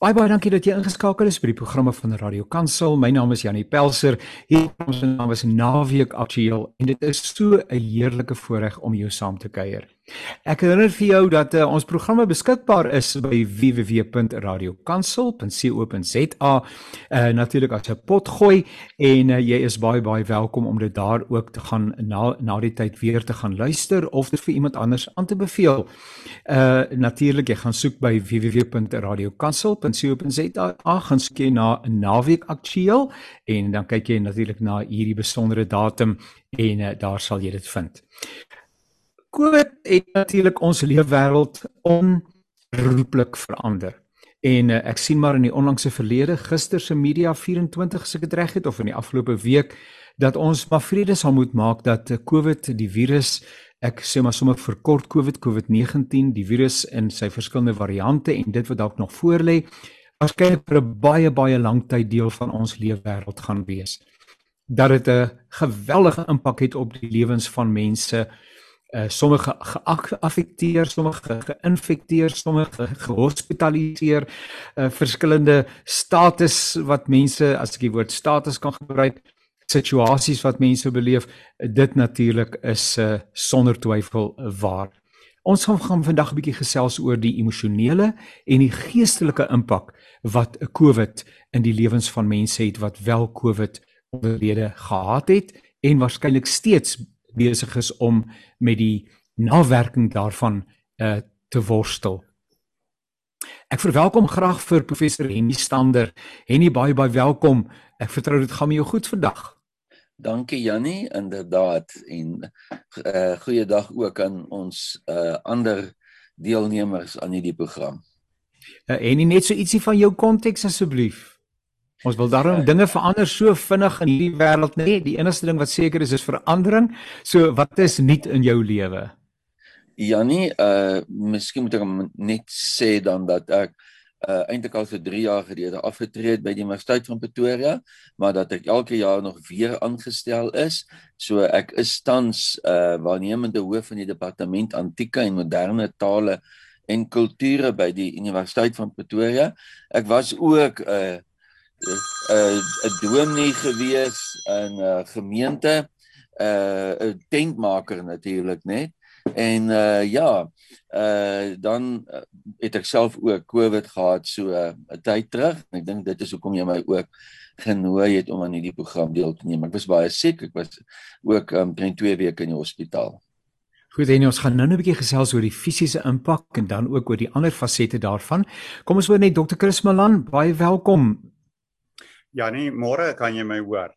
Baie baie dankie dat jy ingeskakel is by die programme van Radio Kansel. My naam is Janie Pelser. Hier ons naam is Naweek Aktueel en dit is so 'n heerlike voorreg om jou saam te kuier. Ek herinner vir jou dat uh, ons programme beskikbaar is by www.radiokansel.co.za. Uh, eh, Natuurlik as 'n pot gooi en uh, jy is baie baie welkom om dit daar ook te gaan na na die tyd weer te gaan luister of dit vir iemand anders aan te beveel. Uh natuurlik jy gaan soek by www.radiokansel.co.za. Gaan soek jy na naweek aktueel en dan kyk jy natuurlik na hierdie besondere datum en uh, daar sal jy dit vind. COVID het natuurlik ons leefwêreld onroepelik verander. En uh, ek sien maar in die onlangse verlede, gister se Media 24 as ek dit reg het of in die afgelope week dat ons maar vrede sal moet maak dat uh, COVID die virus ek sê maar sommer vir kort COVID COVID-19 die virus in sy verskillende variante en dit wat dalk nog voorlê waarskynlik vir 'n baie baie lang tyd deel van ons leefwêreld gaan wees. Dat dit 'n geweldige impak het op die lewens van mense uh, sommige geaffekteer, sommige geïnfekteer, sommige gehospitaliseer, uh, verskillende status wat mense as ek die woord status kan gebruik, situasies wat mense beleef, dit natuurlik is uh, sonder twyfel waar. Ons gaan, gaan vandag 'n bietjie gesels oor die emosionele en die geestelike impak wat COVID in die lewens van mense het wat wel COVID onderlede gehad het en waarskynlik steeds besig is om met die nawerking daarvan uh, te worstel. Ek verwelkom graag vir professor Henny Stander. Henny baie baie welkom. Ek vertrou dit gaan met jou goed vandag. Dankie Jannie, inderdaad en uh goeiedag ook aan ons uh ander deelnemers aan hierdie program. Uh, Henny net so ietsie van jou konteks asseblief. Ons wil daarom dinge verander so vinnig in hierdie wêreld, nê? Nee, die enigste ding wat seker is is verandering. So wat is nuut in jou lewe? Jannie, uh miskien moet ek net sê dan dat ek uh eintlik al vir 3 jaar gelede afgetree het by die Universiteit van Pretoria, maar dat ek elke jaar nog weer aangestel is. So ek is tans uh waarnemende hoof van die departement antieke en moderne tale en kulture by die Universiteit van Pretoria. Ek was ook 'n uh, 'n uh, 'n dominee gewees in 'n uh, gemeente, 'n uh, tentmaker natuurlik net. En uh ja, uh dan het ek self ook COVID gehad so 'n uh, tyd terug. Ek dink dit is hoekom jy my ook genooi het om aan hierdie program deel te neem. Ek was baie siek. Ek was ook um teen 2 weke in die hospitaal. Goed, en ons gaan nou 'n bietjie gesels oor die fisiese impak en dan ook oor die ander fasette daarvan. Kom ons hoor net Dr. Chris Malan, baie welkom. Janie, môre kan jy my hoor?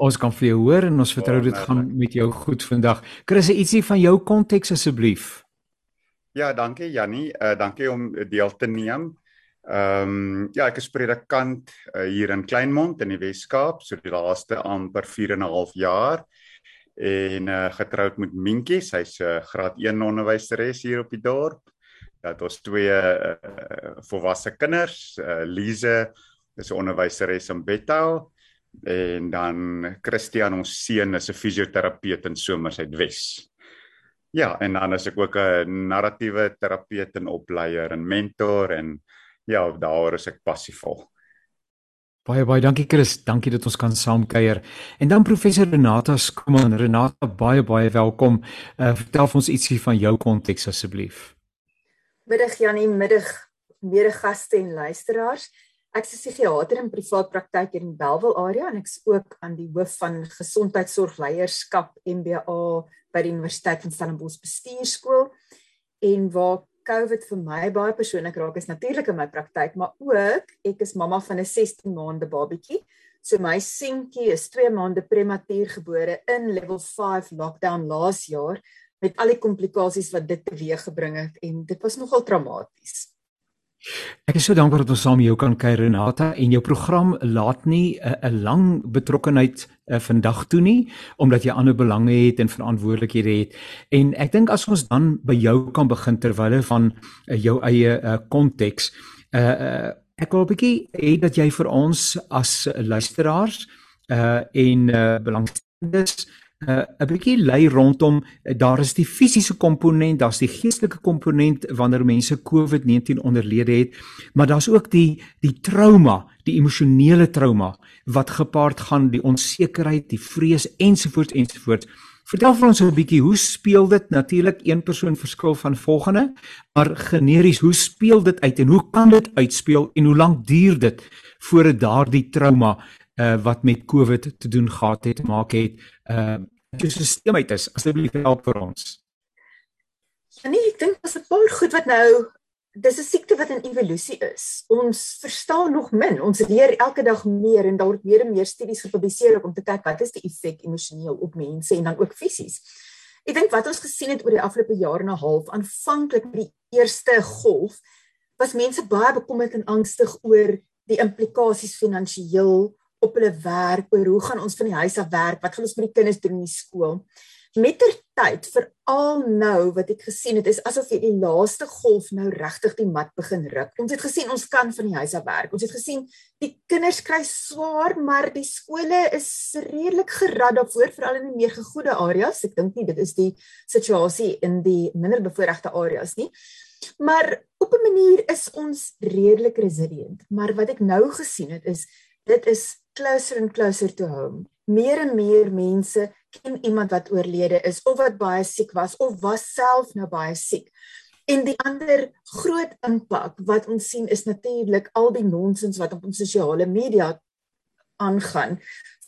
Ons kan vir jou hoor en ons vertrou dit gaan met jou goed vandag. Chris, ietsie van jou konteks asseblief. Ja, dankie Janie. Uh dankie om deel te neem. Ehm um, ja, ek is predikant uh, hier in Kleinmond in die Wes-Kaap, so die laaste amper 4 en 'n half jaar en uh getroud met Minkie, sy's 'n uh, graad 1 onderwyseres hier op die dorp. Dat ons twee uh, volwasse kinders, uh, Lize is 'n onderwyseres in Bethel en dan Christian ons seun is 'n fisioterapeut in Somersuidwes. Ja, en dan is ek ook 'n narratiewe terapeut en opleier en mentor en ja, daaroor is ek passievol. Baie baie dankie Chris, dankie dat ons kan saamkuier. En dan professor Renata Skuman, Renata baie baie welkom. Uh, vertel ons ietsie van jou konteks asseblief. Middag Janie, middag mede gaste en luisteraars. Ek is 'n psigiater in privaat praktyk in Bellville area en ek's ook aan die hoof van gesondheidsorgleierskap MBA by die Universiteit van Stellenbosch Bestuurskool. En waar COVID vir my baie persoonlik raak is natuurlik in my praktyk, maar ook ek is mamma van 'n 16 maande babatjie. So my seentjie is 2 maande prematuur gebore in level 5 lockdown laas jaar met al die komplikasies wat dit teweeggebring het en dit was nogal traumaties. Ek is so dankbaar dat ons saam jou kan kuier Renata en jou program laat nie 'n lang betrokkenheid uh, vandag toe nie omdat jy ander belange het en verantwoordelikhede het. En ek dink as ons dan by jou kan begin terwyl van uh, jou eie konteks. Uh, uh, uh ek wil 'n bietjie hê dat jy vir ons as luisteraars uh en uh belangstellendes uh, 'n bietjie lei rondom uh, daar is die fisiese komponent, daar's die geestelike komponent wanneer mense COVID-19 onderlede het, maar daar's ook die die trauma, die emosionele trauma wat gepaard gaan die onsekerheid, die vrees ensovoorts ensovoorts. Vertel vir ons 'n bietjie hoe speel dit natuurlik een persoon verskil van volgende, maar generies hoe speel dit uit en hoe kan dit uitspeel en hoe lank duur dit voordat daardie trauma uh, wat met COVID te doen gehad het maak het uh jou stelsel uit is asseblief help vir ons. Ja nee, ek dink daar's 'n paar goed wat nou dis 'n siekte wat in evolusie is. Ons verstaan nog min. Ons leer elke dag meer en daar word meer en meer studies gepubliseer om te kyk wat is die effek emosioneel op mense en dan ook fisies. Ek dink wat ons gesien het oor die afgelope jaar en 'n half, aanvanklik met die eerste golf, was mense baie bekommerd en angstig oor die implikasies finansiëel op hulle werk, oor hoe gaan ons van die huis af werk, wat gaan ons met die kinders doen in die skool. Mettertyd veral nou wat ek gesien het is asof die laaste golf nou regtig die mat begin ruk. Ons het gesien ons kan van die huis af werk. Ons het gesien die kinders kry swaar, maar die skole is redelik gerad daarvoor veral in die meer gegoede areas. Ek dink nie dit is die situasie in die minder bevoorregte areas nie. Maar op 'n manier is ons redelik resilient. Maar wat ek nou gesien het is dit is closer and closer to home. Meer en meer mense ken iemand wat oorlede is of wat baie siek was of was self nou baie siek. En die ander groot impak wat ons sien is natuurlik al die nonsens wat op ons sosiale media aangaan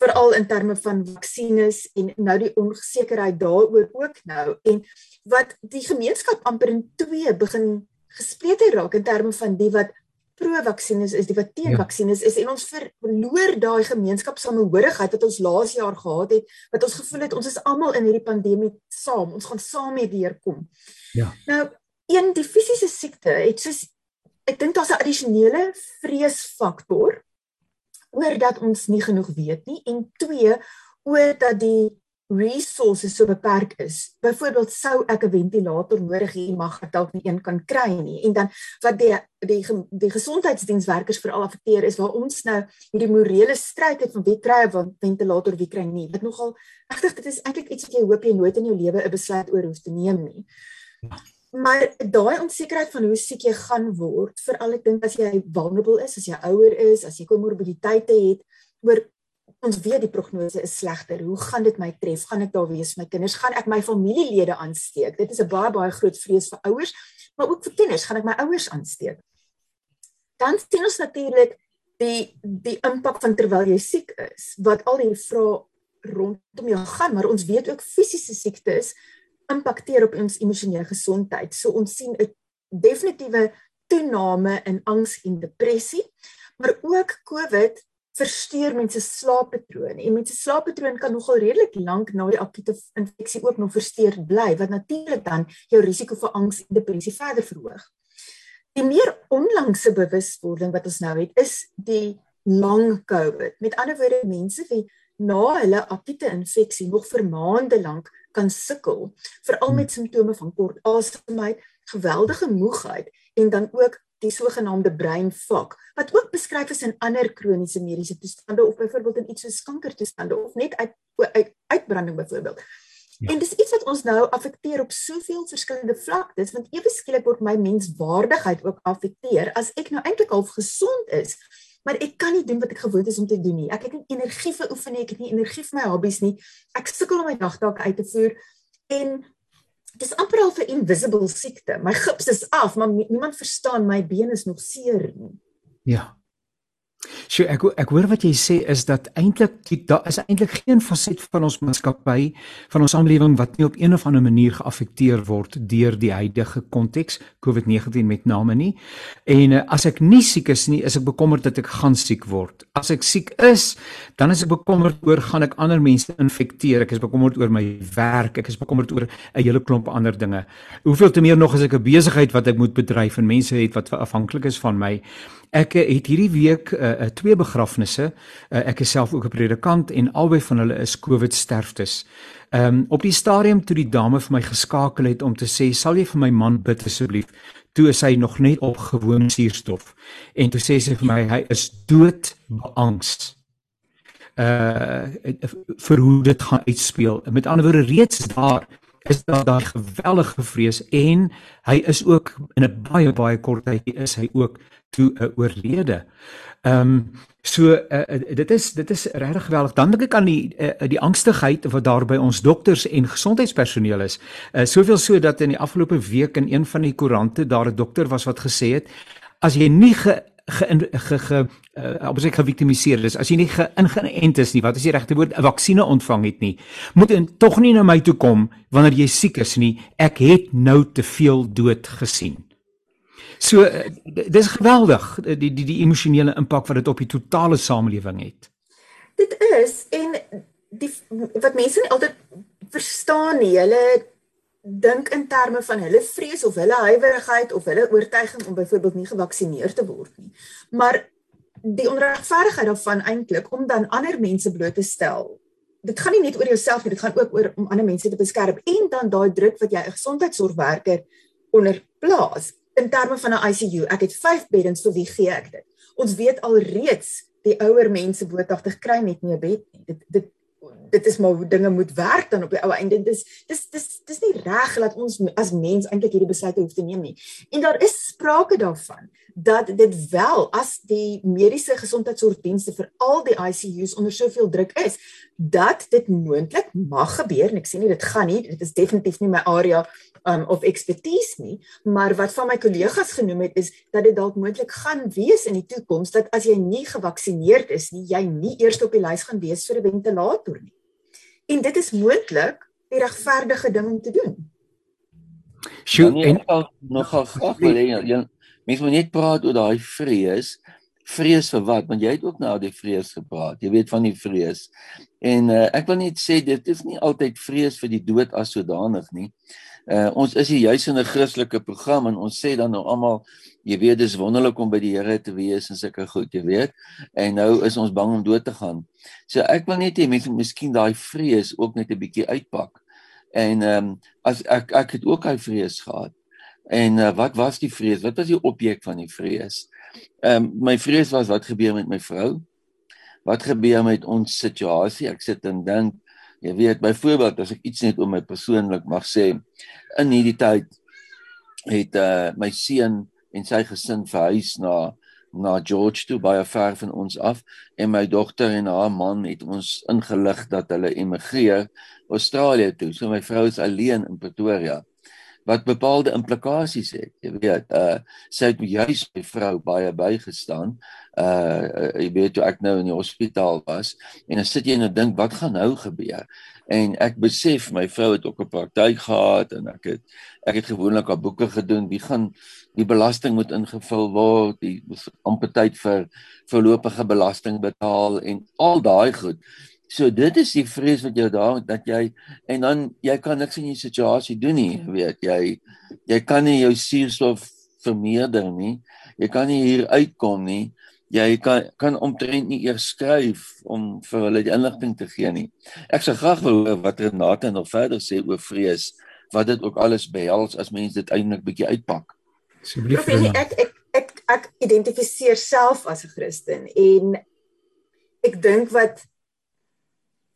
veral in terme van vaksines en nou die onsekerheid daaroor ook nou en wat die gemeenskap amper in twee begin gesplete raak in terme van die wat pro-vaksines is, die wat teen-vaksines ja. is en ons verloor daai gemeenskapsamehorigheid wat ons laas jaar gehad het, wat ons gevoel het ons is almal in hierdie pandemie saam, ons gaan saam mee deurkom. Ja. Nou, een die fisiese siekte het soos ek dink daar's 'n addisionele vreesfaktor oor dat ons nie genoeg weet nie en twee oor dat die resources so beperk is. Byvoorbeeld sou ek 'n ventilator nodig hê, mag ek dalk nie een kan kry nie. En dan wat die die die gesondheidsdienswerkers veral affekteer is waar ons nou hierdie morele stryd het van wie kry 'n ventilator, wie kry nie. Dit nogal regtig dit is eintlik iets wat jy hoop jy nooit in jou lewe 'n besluit oor hoef te neem nie. Maar daai onsekerheid van hoe siek jy gaan word, veral ek dink as jy vulnerable is, as jy ouer is, as jy komorbiditeite het, oor ons weet die prognose is slegter. Hoe gaan dit my tref? Gaan ek daar wees my kinders? Gaan ek my familielede aansteek? Dit is 'n baie baie groot vrees vir ouers, maar ook vir kinders. Gaan ek my ouers aansteek? Dan sien ons natuurlik die die impak van terwyl jy siek is, wat al die vrae rondom jou gaan, maar ons weet ook fisiese siektes impakteer op ons emosionele gesondheid. So ons sien 'n definitiewe toename in angs en depressie, maar ook COVID versteur mense slaappatroon en mense slaappatroon kan nogal redelik lank na die akute infeksie ook nog versteur bly wat natuurlik dan jou risiko vir angs en depressie verder verhoog. Die meer onlangse bewuswording wat ons nou het is die lang COVID. Met ander woorde mense wie na hulle akute infeksie nog vir maande lank kan sukkel, veral met simptome van kort asemhaling, geweldige moegheid en dan ook die sogenaamde breinvak wat ook beskryf is in ander kroniese mediese toestande of byvoorbeeld in iets soos kankertoestande of net uit uit uitbranding byvoorbeeld. Ja. En dis iets wat ons nou affekteer op soveel verskillende vlaktes want ewe skielik word my menswaardigheid ook affekteer as ek nou eintlik al gesond is maar ek kan nie doen wat ek gewoond is om te doen nie. Ek het nie energie vir oefening, ek het nie energie vir my hobbies nie. Ek sukkel om my dagtake uit te voer en dis amper al 'n invisible siekte. My gips is af, maar niemand verstaan my been is nog seer nie. Ja. So ek ek hoor wat jy sê is dat eintlik daar is eintlik geen faset van ons maatskappy van ons samelewing wat nie op een of ander manier geaffekteer word deur die huidige konteks COVID-19 met name nie. En uh, as ek nie siek is nie, is ek bekommerd dat ek gaan siek word. As ek siek is, dan is ek bekommerd oor gaan ek ander mense infekteer. Ek is bekommerd oor my werk, ek is bekommerd oor 'n hele klomp ander dinge. Hoeveel te meer nog as ek 'n besigheid wat ek moet bedryf en mense het wat afhanklik is van my. Ek het hierdie week uh, twee begrafnisse. Uh, ek is self ook 'n predikant en albei van hulle is COVID sterftes. Ehm um, op die stadium toe die dame vir my geskakel het om te sê, "Sal jy vir my man bid asseblief?" Toe is hy nog net op gewone suurstof. En toe sê sy vir my, "Hy is dood beangst." uh vir hoe dit gaan uitspeel. Met ander woorde reeds daar is daar daai geweldige vrees en hy is ook in 'n baie baie kort tydjie is hy ook toe 'n uh, oorlede. Ehm um, so uh, dit is dit is regtig geweldig. Dan dink ek aan die uh, die angstigheid wat daar by ons dokters en gesondheidspersoneel is. Uh, soveel so dat in die afgelope week in een van die koerante daar 'n dokter was wat gesê het as jy nie ge ge ge, ge uh, op seker geviktimiseer is as jy nie geïngeënt is nie wat is die regte woord 'n vaksinne ontvang het nie moet en tog nie na my toe kom wanneer jy siek is nie ek het nou te veel dood gesien so uh, dis geweldig die die die emosionele impak wat dit op die totale samelewing het dit is en die wat mense nie altyd verstaan nie hulle dink in terme van hulle vrees of hulle huiwerigheid of hulle oortuiging om byvoorbeeld nie gevaksinereer te word nie. Maar die onregverdigheid daarvan eintlik om dan ander mense bloot te stel. Dit gaan nie net oor jouself nie, dit gaan ook oor om ander mense te beskerm en dan daai druk wat jy 'n gesondheidsorgwerker onder plaas in terme van 'n ICU. Ek het 5 beddens vir wie gee ek dit? Ons weet alreeds die ouer mense bootagtig kry net nie 'n bed nie. Dit dit dit is maar hoe dinge moet werk dan op die ou einde. Dis dis dis dis nie reg dat ons as mens eintlik hierdie besluite hoef te neem nie. En daar is sprake daarvan dat dit wel as die mediese gesondheidsorgdienste vir al die ICU's onder soveel druk is, dat dit moontlik mag gebeur en ek sê nie dit gaan nie, dit is definitief nie my area um, of expertise nie, maar wat van my kollegas genoem het is dat dit dalk moontlik gaan wees in die toekoms dat as jy nie gevaksinereerd is nie, jy nie eers op die lys gaan wees vir 'n ventilator nie. En dit is moontlik die regverdige ding om te doen. Sjoe, ja, en nogal nogal graag wil hê jy mense moet net praat oor daai vrees. Vrees vir wat? Want jy het ook nou die vrees gepraat. Jy weet van die vrees. En uh, ek wil net sê dit is nie altyd vrees vir die dood as sodanig nie. Uh ons is hier juis in 'n Christelike program en ons sê dan nou almal jy weet dis wonderlik om by die Here te wees en sulke goed, jy weet. En nou is ons bang om dood te gaan. So ek wil net hê mense moet miskien daai vrees ook net 'n bietjie uitpak. En ehm um, as ek ek het ook hy vrees gehad. En uh, wat was die vrees? Wat was die objek van die vrees? Ehm um, my vrees was wat gebeur met my vrou? Wat gebeur met ons situasie? Ek sit en dink Jy weet byvoorbeeld as ek iets net oor my persoonlik mag sê in hierdie tyd het uh my seun en sy gesin verhuis na na George toe baie ver van ons af en my dogter en haar man het ons ingelig dat hulle emigreer Australië toe. So my vrou is alleen in Pretoria wat bepaalde implikasies het. Jy weet, uh sy het juis my vrou baie bygestaan. Uh jy weet toe ek nou in die hospitaal was en dan sit jy en dink wat gaan nou gebeur? En ek besef my vrou het ook 'n praktyk gehad en ek het ek het gewoonlik haar boeke gedoen. Wie gaan die belasting moet ingevul word? Die amper tyd vir voorlopige belasting betaal en al daai goed. So dit is die vrees wat jy daar dat jy en dan jy kan niks in jou situasie doen nie, weet jy. Jy kan nie jou suurstof vermeerder nie. Jy kan nie hier uitkom nie. Jy kan kan omtrent nie eers skryf om vir hulle die inligting te gee nie. Ek sou graag wil hoor wat Renate nog verder sê oor vrees, wat dit ook alles behels as mense dit eintlik bietjie uitpak. Asseblief. Ek ek ek ek identifiseer self as 'n Christen en ek dink wat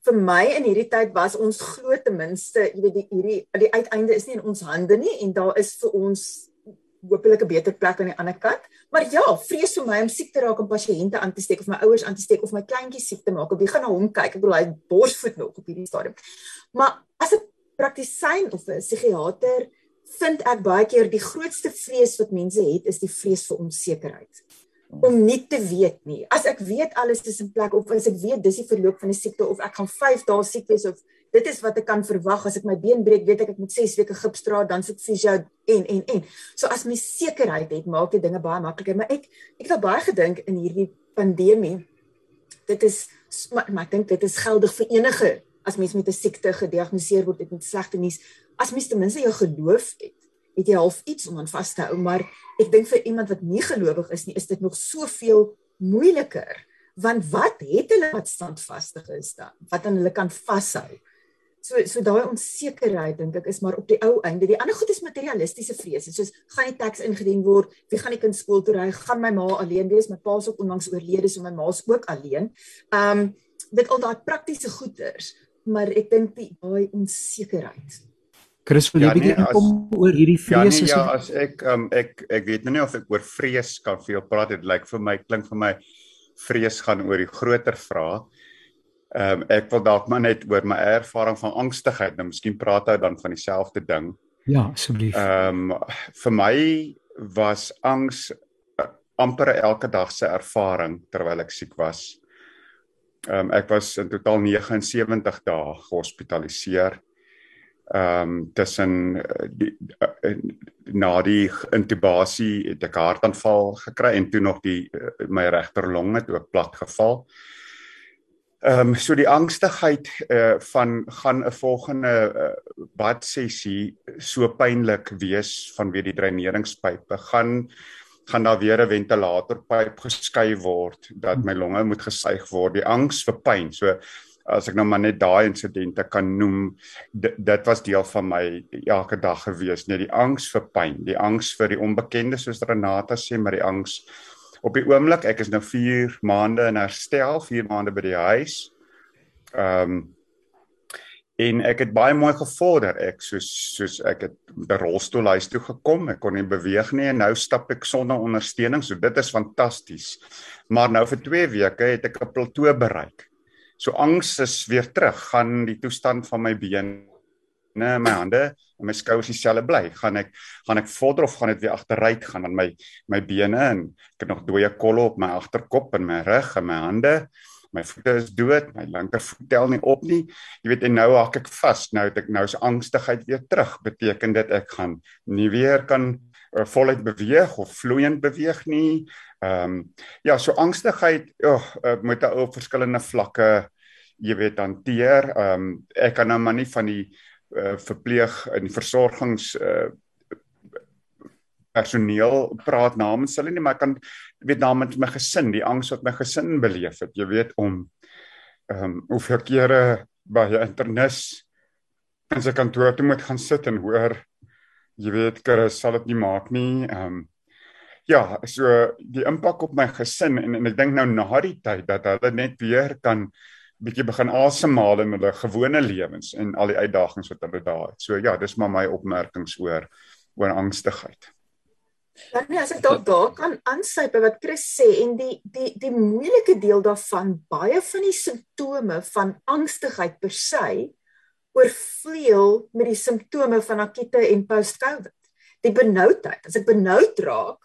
vir my in hierdie tyd was ons glo ten minste, jy weet die hierdie die uiteinde is nie in ons hande nie en daar is vir ons hopelik 'n beter plek aan die ander kant. Maar ja, vrees vir my om siek te raak en pasiënte aan te steek of my ouers aan te steek of my kleintjies siek te maak. Ek begin na hom kyk. Ek bedoel hy borsvoet nog op hierdie stadium. Maar as 'n praktisyn of 'n psigiater vind ek baie keer die grootste vrees wat mense het is die vrees vir onsekerheid om nie te weet nie. As ek weet alles is in plek of as ek weet dis die verloop van die siekte of ek gaan 5 dae siek wees of dit is wat ek kan verwag as ek my been breek, weet ek ek moet 6 weke gips dra, dan sit fisio en en en. So as my sekerheid het, maak dit dinge baie makliker, maar ek ek het baie gedink in hierdie pandemie. Dit is maar, maar ek dink dit is geldig vir enige as mens met 'n siekte gediagnoseer word met slegte nuus, as mens ten minste jou geloof het het jy half iets om aan vas te hou, maar ek dink vir iemand wat nie gelowig is nie, is dit nog soveel moeiliker. Want wat het hulle wat standvastig is dan? Wat aan hulle kan vashou? So so daai onsekerheid dink ek is maar op die ou einde. Die ander goed is materialistiese vrese, soos gaan die teks ingedien word, wie gaan ek in skool toe ry, gaan my ma alleen wees, my pa is ook onlangs oorlede, so my ma's ook alleen. Um dit al daai praktiese goeders, maar ek dink die daai onsekerheid. Chris wil jy ja, nee, kom oor hierdie vrese? Ja, nee, ja, as ek um ek ek weet nou nie of ek oor vrees kan veel praat. Dit lyk vir my klink vir my vrees gaan oor die groter vraag. Ehm um, ek wil dalk maar net oor my ervaring van angstigheid, nou miskien praat hy dan van dieselfde ding. Ja, asseblief. Ehm um, vir my was angs uh, amper elke dag se ervaring terwyl ek siek was. Ehm um, ek was in totaal 79 dae gehospitaliseer. Ehm um, tussen die uh, na die intubasie het ek hartaanval gekry en toe nog die uh, my regter long het ook plat geval. Ehm um, so die angstigheid uh van gaan 'n volgende uh, bad sessie so pynlik wees vanweë die dreineringspype gaan gaan daar weer 'n ventilatorpyp geskei word dat my longe moet gesuig word die angs vir pyn so as ek nou maar net daai insidente kan noem dit was deel van my elke dag gewees net die angs vir pyn die angs vir die onbekende soos Renata sê maar die angs op die oomblik ek is nou 4 maande in herstel, 4 maande by die huis. Ehm um, en ek het baie mooi gevorder. Ek soos soos ek het 'n rolstoel huis toe gekom. Ek kon nie beweeg nie en nou stap ek sonder ondersteuning. So dit is fantasties. Maar nou vir 2 weke het ek 'n plateau bereik. So angs is weer terug. Gaan die toestand van my bene my hande en my skouers dieselfde bly. Gaan ek gaan ek vorder of gaan dit weer agteruit gaan aan my my bene? En ek het nog dooie kolle op my agterkop en my rug en my hande. My voete is dood my linkervoet tel nie op nie. Jy weet en nou hak ek vas. Nou het ek nou se angstigheid weer terug. Beteken dit ek gaan nie weer kan uh, voluit beweeg of vloeiend beweeg nie. Ehm um, ja so angstigheid oh, uh, moet 'n ou verskillende vlakke jy weet hanteer. Ehm um, ek kan nou maar nie van die uh, verpleeg die versorgings uh, personeel praat namens hulle nie maar ek kan weet namens my gesin die angs wat my gesin beleef het jy weet om ehm um, hoeveel kere by 'n internis in sy kantoor toe moet gaan sit en hoor jy weet Chris sal dit nie maak nie ehm um, ja so die impak op my gesin en, en ek dink nou na die tyd dat hulle net weer kan bietjie begin asemhaal in hulle gewone lewens en al die uitdagings wat hulle daar het. So ja, dis maar my opmerkings oor oor angstigheid. Dan ja, as ek dalk daar kan aansluit by wat Chris sê en die die die moeilike deel daarvan, baie van die simptome van angstigheid per se oorvleuel met die simptome van akute en post-COVID. Die benoudheid, as ek benoud raak,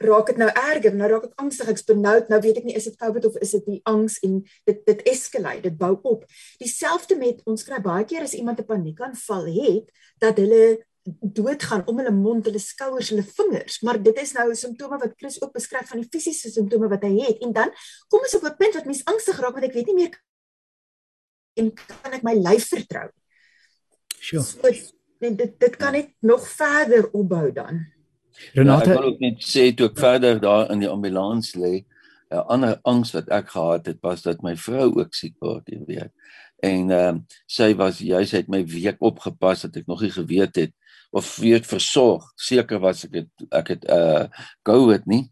raak dit nou erger, nou raak ek angstig, ek's benoud, nou weet ek nie is dit COVID of is dit die angs en dit dit escalate, dit bou op. Dieselfde met ons kry baie keer as iemand 'n paniekaanval het, dat hulle doodgaan om hulle mond, hulle skouers, hulle vingers, maar dit is nou simptome wat Chris ook beskryf van die fisiese simptome wat hy het. En dan kom ons op 'n punt wat mens angstig raak want ek weet nie meer en kan ek my lyf vertrou? Sure. So, dit dit kan net nog verder opbou dan. Renate ja, ek wil ook net sê toe ek verder daar in die ambulans lê, 'n ander angs wat ek gehad het was dat my vrou ook siek word, jy weet. En ehm um, sy was juis het my week opgepas dat ek nog nie geweet het of weet versorg. Seker was ek het ek het uh COVID nie.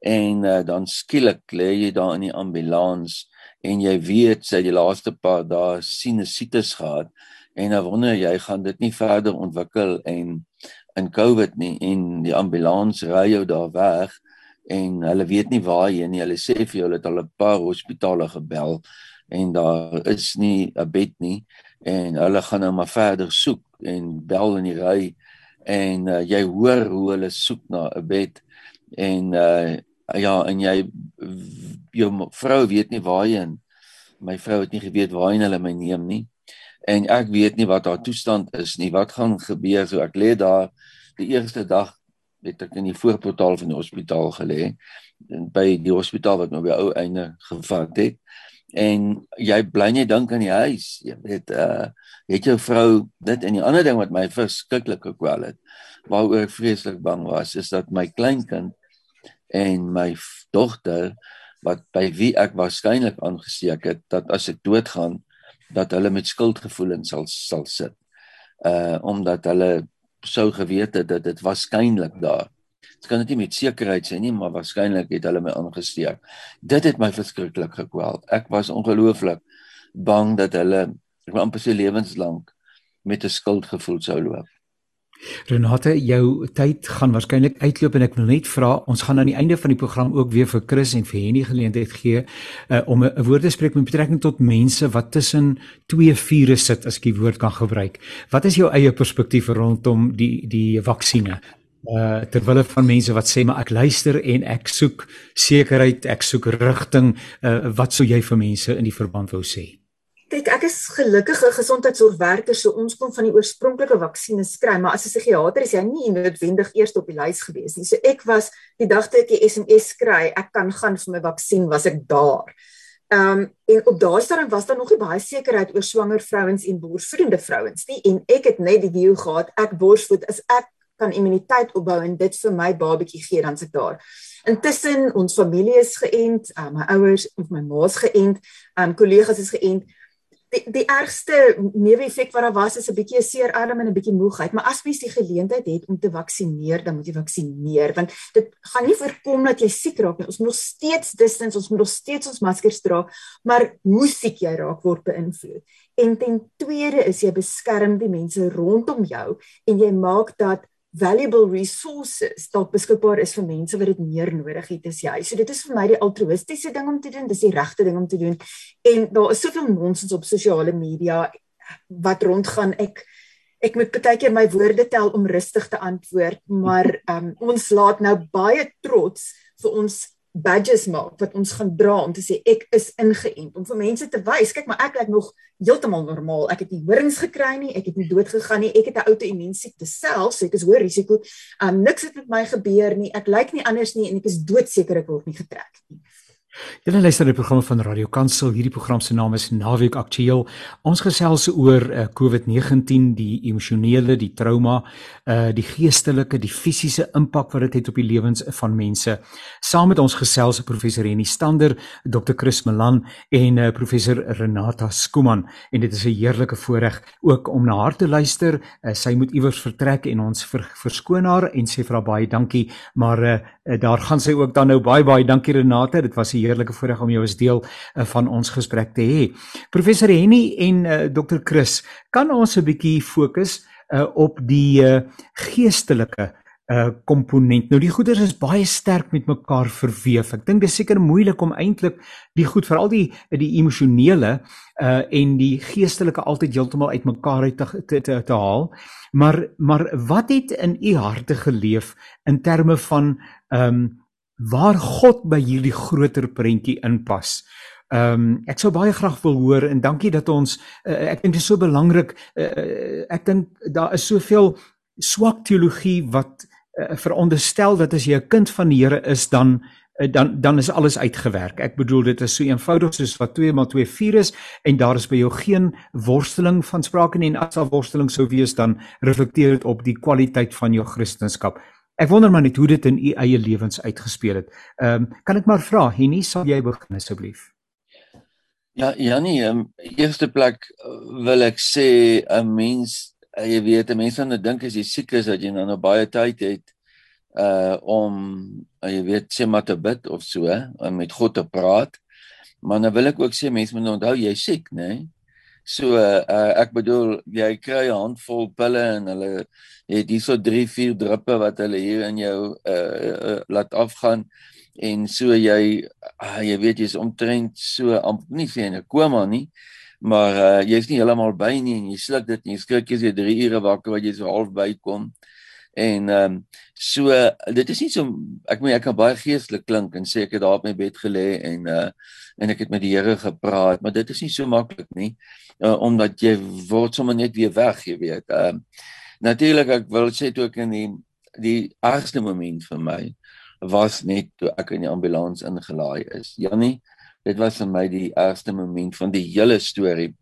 En uh, dan skielik lê jy daar in die ambulans en jy weet sy die laaste paar dae sinusitis gehad en dan wonder jy gaan dit nie verder ontwikkel en in COVID nie en die ambulans ry jou daar weg en hulle weet nie waar jy nie. Hulle sê vir jou hulle het al 'n paar hospitale gebel en daar is nie 'n bed nie en hulle gaan nou maar verder soek en bel in die ry en uh, jy hoor hoe hulle soek na 'n bed en uh, ja en jy jou vrou weet nie waarheen. My vrou het nie geweet waarheen hulle my neem nie. En ek weet nie wat haar toestand is nie. Wat gaan gebeur? So ek lê daar. Die eerste dag het ek in die voorportaal van die hospitaal gelê by die hospitaal wat nou by ou einde gevat het. En jy bly net dink aan die huis. Jy weet uh het jou vrou dit en die ander ding wat my verskriklik gekwel het waaroor ek vreeslik bang was is dat my kleinkind en my dogter wat by wie ek waarskynlik aangesteek het dat as ek doodgaan dat hulle met skuldgevoelens sal sal sit. Uh omdat hulle sou geweet het dat dit waarskynlik daar. Dit kan net nie met sekerheid sê nie, maar waarskynlik het hulle my aangesteek. Dit het my verskriklik gekwel. Ek was ongelooflik bang dat hulle ek wou amper se lewenslank met 'n skuldgevoel sou loop. Renate, jou tyd gaan waarskynlik uitloop en ek wil net vra, ons gaan aan die einde van die program ook weer vir Chris en vir Henny geleentheid gee uh, om 'n woord te spreek met betrekking tot mense wat tussen twee vure sit as ek die woord kan gebruik. Wat is jou eie perspektief rondom die die vaksines? Uh terwyl van mense wat sê maar ek luister en ek soek sekerheid, ek soek rigting, uh, wat sou jy vir mense in die verband wou sê? Kyk, ek is gelukkige gesondheidsorgwerker, so ons kon van die oorspronklike vaksines kry, maar as 'n psigiater is jy nie noodwendig eers op die lys gewees nie. So ek was die dag toe ek die SMS kry, ek kan gaan vir my vaksin, was ek daar. Ehm um, en op daardie stadium was daar nog nie baie sekerheid oor swanger vrouens en borsvoedende vrouens nie en ek het net die view gehad ek borsvoed as ek kan immuniteit opbou en dit vir my babatjie gee dan se daar. Intussen ons familie is geënt, uh, my ouers of my ma's geënt, um kollegas is geënt die die ergste neeweffek wat daar was is 'n bietjie seer arm en 'n bietjie moegheid, maar as mens die geleentheid het om te vaksineer, dan moet jy vaksineer want dit gaan nie voorkom dat jy siek raak nie. Ons moet nog steeds distance, ons moet nog steeds ons maskers dra, maar hoe siek jy raak word beïnvloed. En ten tweede is jy beskerm die mense rondom jou en jy maak dat valuable resources dalk beskikbaar is vir mense wat dit meer nodig het as jy. So dit is vir my die altruïstiese ding om te doen, dis die regte ding om te doen. En daar is soveel nonsens op sosiale media wat rondgaan. Ek ek moet baie keer my woorde tel om rustig te antwoord, maar um, ons laat nou baie trots vir ons badges maak wat ons gaan dra om te sê ek is ingeënt om vir mense te wys kyk maar ek lyk nog heeltemal normaal. Ek het nie horings gekry nie ek het nie dood gegaan nie ek het 'n outoimmuun siekte self so ek is hoër risiko. Um, niks het met my gebeur nie. Ek lyk nie anders nie en ek is doodseker ek word nie getrek nie Julle luister na die program van Radio Kansel. Hierdie program se naam is Naweek Aktueel. Ons gesels oor uh, COVID-19, die emosionele, die trauma, uh die geestelike, die fisiese impak wat dit het op die lewens van mense. Saam met ons gesels professor Henny Stander, Dr. Chris Malan en uh, professor Renata Skuman. En dit is 'n heerlike voorreg ook om na haar te luister. Uh, sy moet iewers vertrek en ons ver, verskoon haar en sê vir haar baie dankie, maar uh, daar gaan sy ook dan nou baie baie dankie Renata. Dit was 'n heerlike voorreg om jou as deel uh, van ons gesprek te hê. Professor Henny en uh, eh, Dr. Chris, kan ons 'n bietjie fokus uh, op die uh, geestelike uh komponent. Nou die goeders is baie sterk met mekaar verweef. Ek dink dit is seker moeilik om eintlik die goed veral die die emosionele uh en die geestelike altyd heeltemal uitmekaar uit te, te te te haal. Maar maar wat het in u harte geleef in terme van ehm um, waar God by hierdie groter prentjie inpas. Ehm um, ek sou baie graag wil hoor en dankie dat ons uh, ek dink dit is so belangrik. Uh, ek dink daar is soveel swak teologie wat uh, veronderstel dat as jy 'n kind van die Here is dan uh, dan dan is alles uitgewerk. Ek bedoel dit is so eenvoudig soos wat 2 + 2 4 is en daar is by jou geen worsteling van sprake nie en as daar worsteling sou wees dan reflekteer dit op die kwaliteit van jou kristendom. Ek wonder maar net hoe dit in u eie lewens uitgespeel het. Ehm um, kan ek maar vra, Henny, sal jy begin asseblief? Ja, Janie, in um, eerste plek uh, wil ek sê 'n mens, uh, jy weet, 'n mens dan dink as jy siek is dat jy nou nog baie tyd het uh om uh, jy weet sê maar te bid of so, om met God te praat. Maar nou wil ek ook sê mense moet onthou jy siek, né? Nee? So uh, ek bedoel jy kry 'n handvol pille en hulle het hierso 3 4 druppe wat hulle hier in jou uh, uh laat afgaan en so jy uh, jy weet jy's omtrent so amper nie sê in 'n koma nie maar uh, jy's nie heeltemal by nie en jy sluk dit en jy skrik jy's 3 ure wakker wat jy so half bykom en ehm um, so dit is nie so ek meen ek kan baie geestelik klink en sê ek het daar op my bed gelê en uh en ek het met die Here gepraat maar dit is nie so maklik nie uh, omdat jy word sommer net weer weg, jy weet. Ehm uh, natuurlik ek wil sê toe ek in die die ergste moment vir my was net toe ek in die ambulans ingelaai is. Jannie, dit was vir my die ergste moment van die hele storie.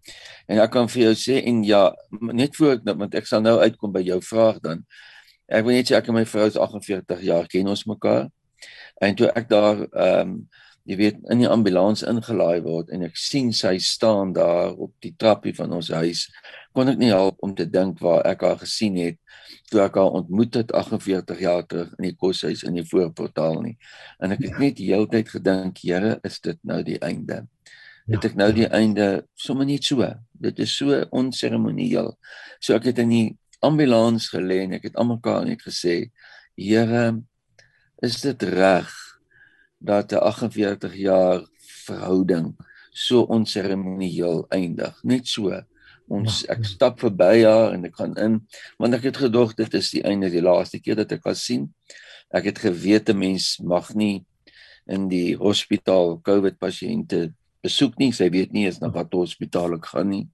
En ek kan vir jou sê en ja, net voor ek want ek sal nou uitkom by jou vraag dan. Ek wil net sê ek en my vrou is 48 jaar ken ons mekaar. En toe ek daar ehm um, jy weet in die ambulans ingelaai word en ek sien sy staan daar op die trappie van ons huis kon ek nie help om te dink waar ek haar gesien het toe ek haar ontmoet het 48 jaar terug in die koshuis in die voorportaal nie en ek het ja. net die hele tyd gedink Here is dit nou die einde ja, het ek nou die einde sommer net so dit is so onseremonieel so ek het in die ambulans gelê en ek het almekaar net gesê Here is dit reg dat 'n 48 jaar verhouding so onseremonieel eindig. Net so. Ons ja, ek ja. stap verby haar en ek gaan in want ek het gedog dit is die einde die laaste keer dat ek haar sien. Ek het geweet 'n mens mag nie in die hospitaal COVID pasiënte besoek nie. Sy weet nie eens na watter hospitaal ek gaan nie.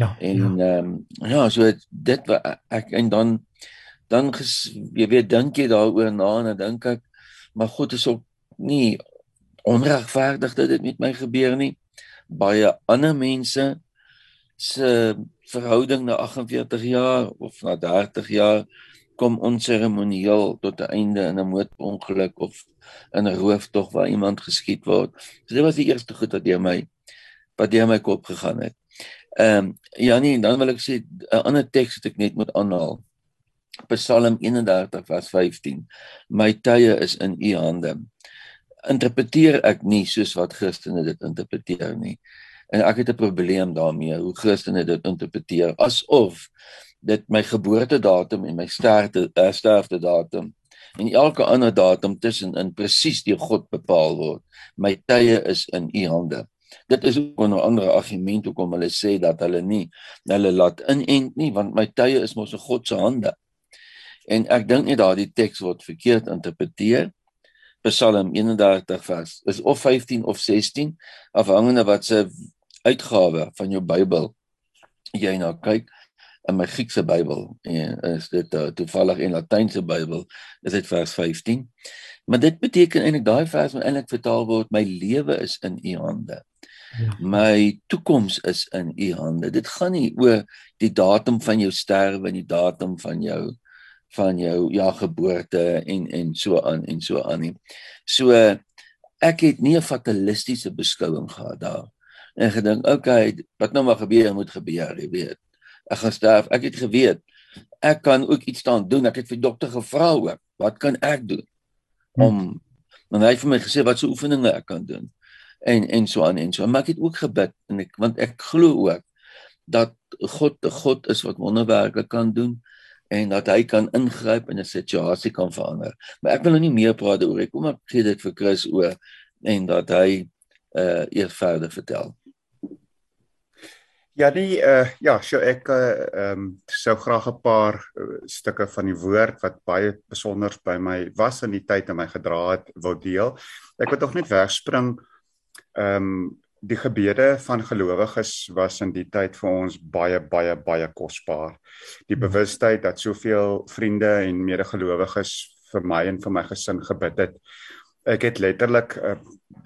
Ja. En ja. ehm ja. Um, ja, so dit wat ek en dan dan ges, jy weet dink jy daaroor na en dan dink ek maar God is ook nie onregverdig dat dit met my gebeur nie. Baie ander mense se verhouding na 48 jaar of na 30 jaar kom onseremonieel tot 'n einde in 'n motorongeluk of in 'n rooftog waar iemand geskiet word. So dit was die eerste goed wat deur my wat deur my kop gegaan het. Ehm um, ja nee, dan wil ek sê 'n ander teks wat ek net moet aanhaal. Psalm 31 vers 15. My tye is in u hande interpreteer ek nie soos wat Christene dit interpreteer nie. En ek het 'n probleem daarmee hoe Christene dit interpreteer asof dit my geboortedatum en my sterfte uh, sterfte datum en elke ander datum tussenin presies deur God bepaal word. My tye is in U hande. Dit is ook 'n ander argument hoekom hulle sê dat hulle nie hulle laat inent nie want my tye is mos in God se hande. En ek dink nie daardie teks word verkeerd interpreteer Psalm 31 vers is of 15 of 16 afhangende wat se uitgawe van jou Bybel jy nou kyk in my Griekse Bybel en is dit uh, toevallig in Latynse Bybel is dit vers 15 maar dit beteken eintlik daai vers moet eintlik vertaal word my lewe is in u hande ja. my toekoms is in u hande dit gaan nie oor die datum van jou sterwe en die datum van jou van jou ja geboorte en en so aan en so aan nie. So ek het nie 'n fatalistiese beskouing gehad daar. En gedink, okay, wat nou maar gebeur moet gebeur, jy weet. Ek gaan sterf. Ek het geweet ek kan ook iets staan doen. Ek het vir dokter gevra ook, wat kan ek doen om en hy het vir my gesê wat so oefeninge ek kan doen. En en so aan en so. Maar ek het ook gebid en ek want ek glo ook dat God 'n God is wat wonderwerke kan doen en dat hy kan ingryp en 'n situasie kan verander. Maar ek wil nou nie meer praat oor ek kom ek gee dit vir Chris oor en dat hy uh eers verder vertel. Ja, die uh ja, so ek uh ehm um, sou graag 'n paar uh, stukke van die woord wat baie besonder by my was in die tyd in my gedra het wil deel. Ek wil tog net wegspring ehm um, die gebede van gelowiges was in die tyd vir ons baie baie baie kosbaar. Die hmm. bewustheid dat soveel vriende en medegelowiges vir my en vir my gesin gebid het. Ek het letterlik uh,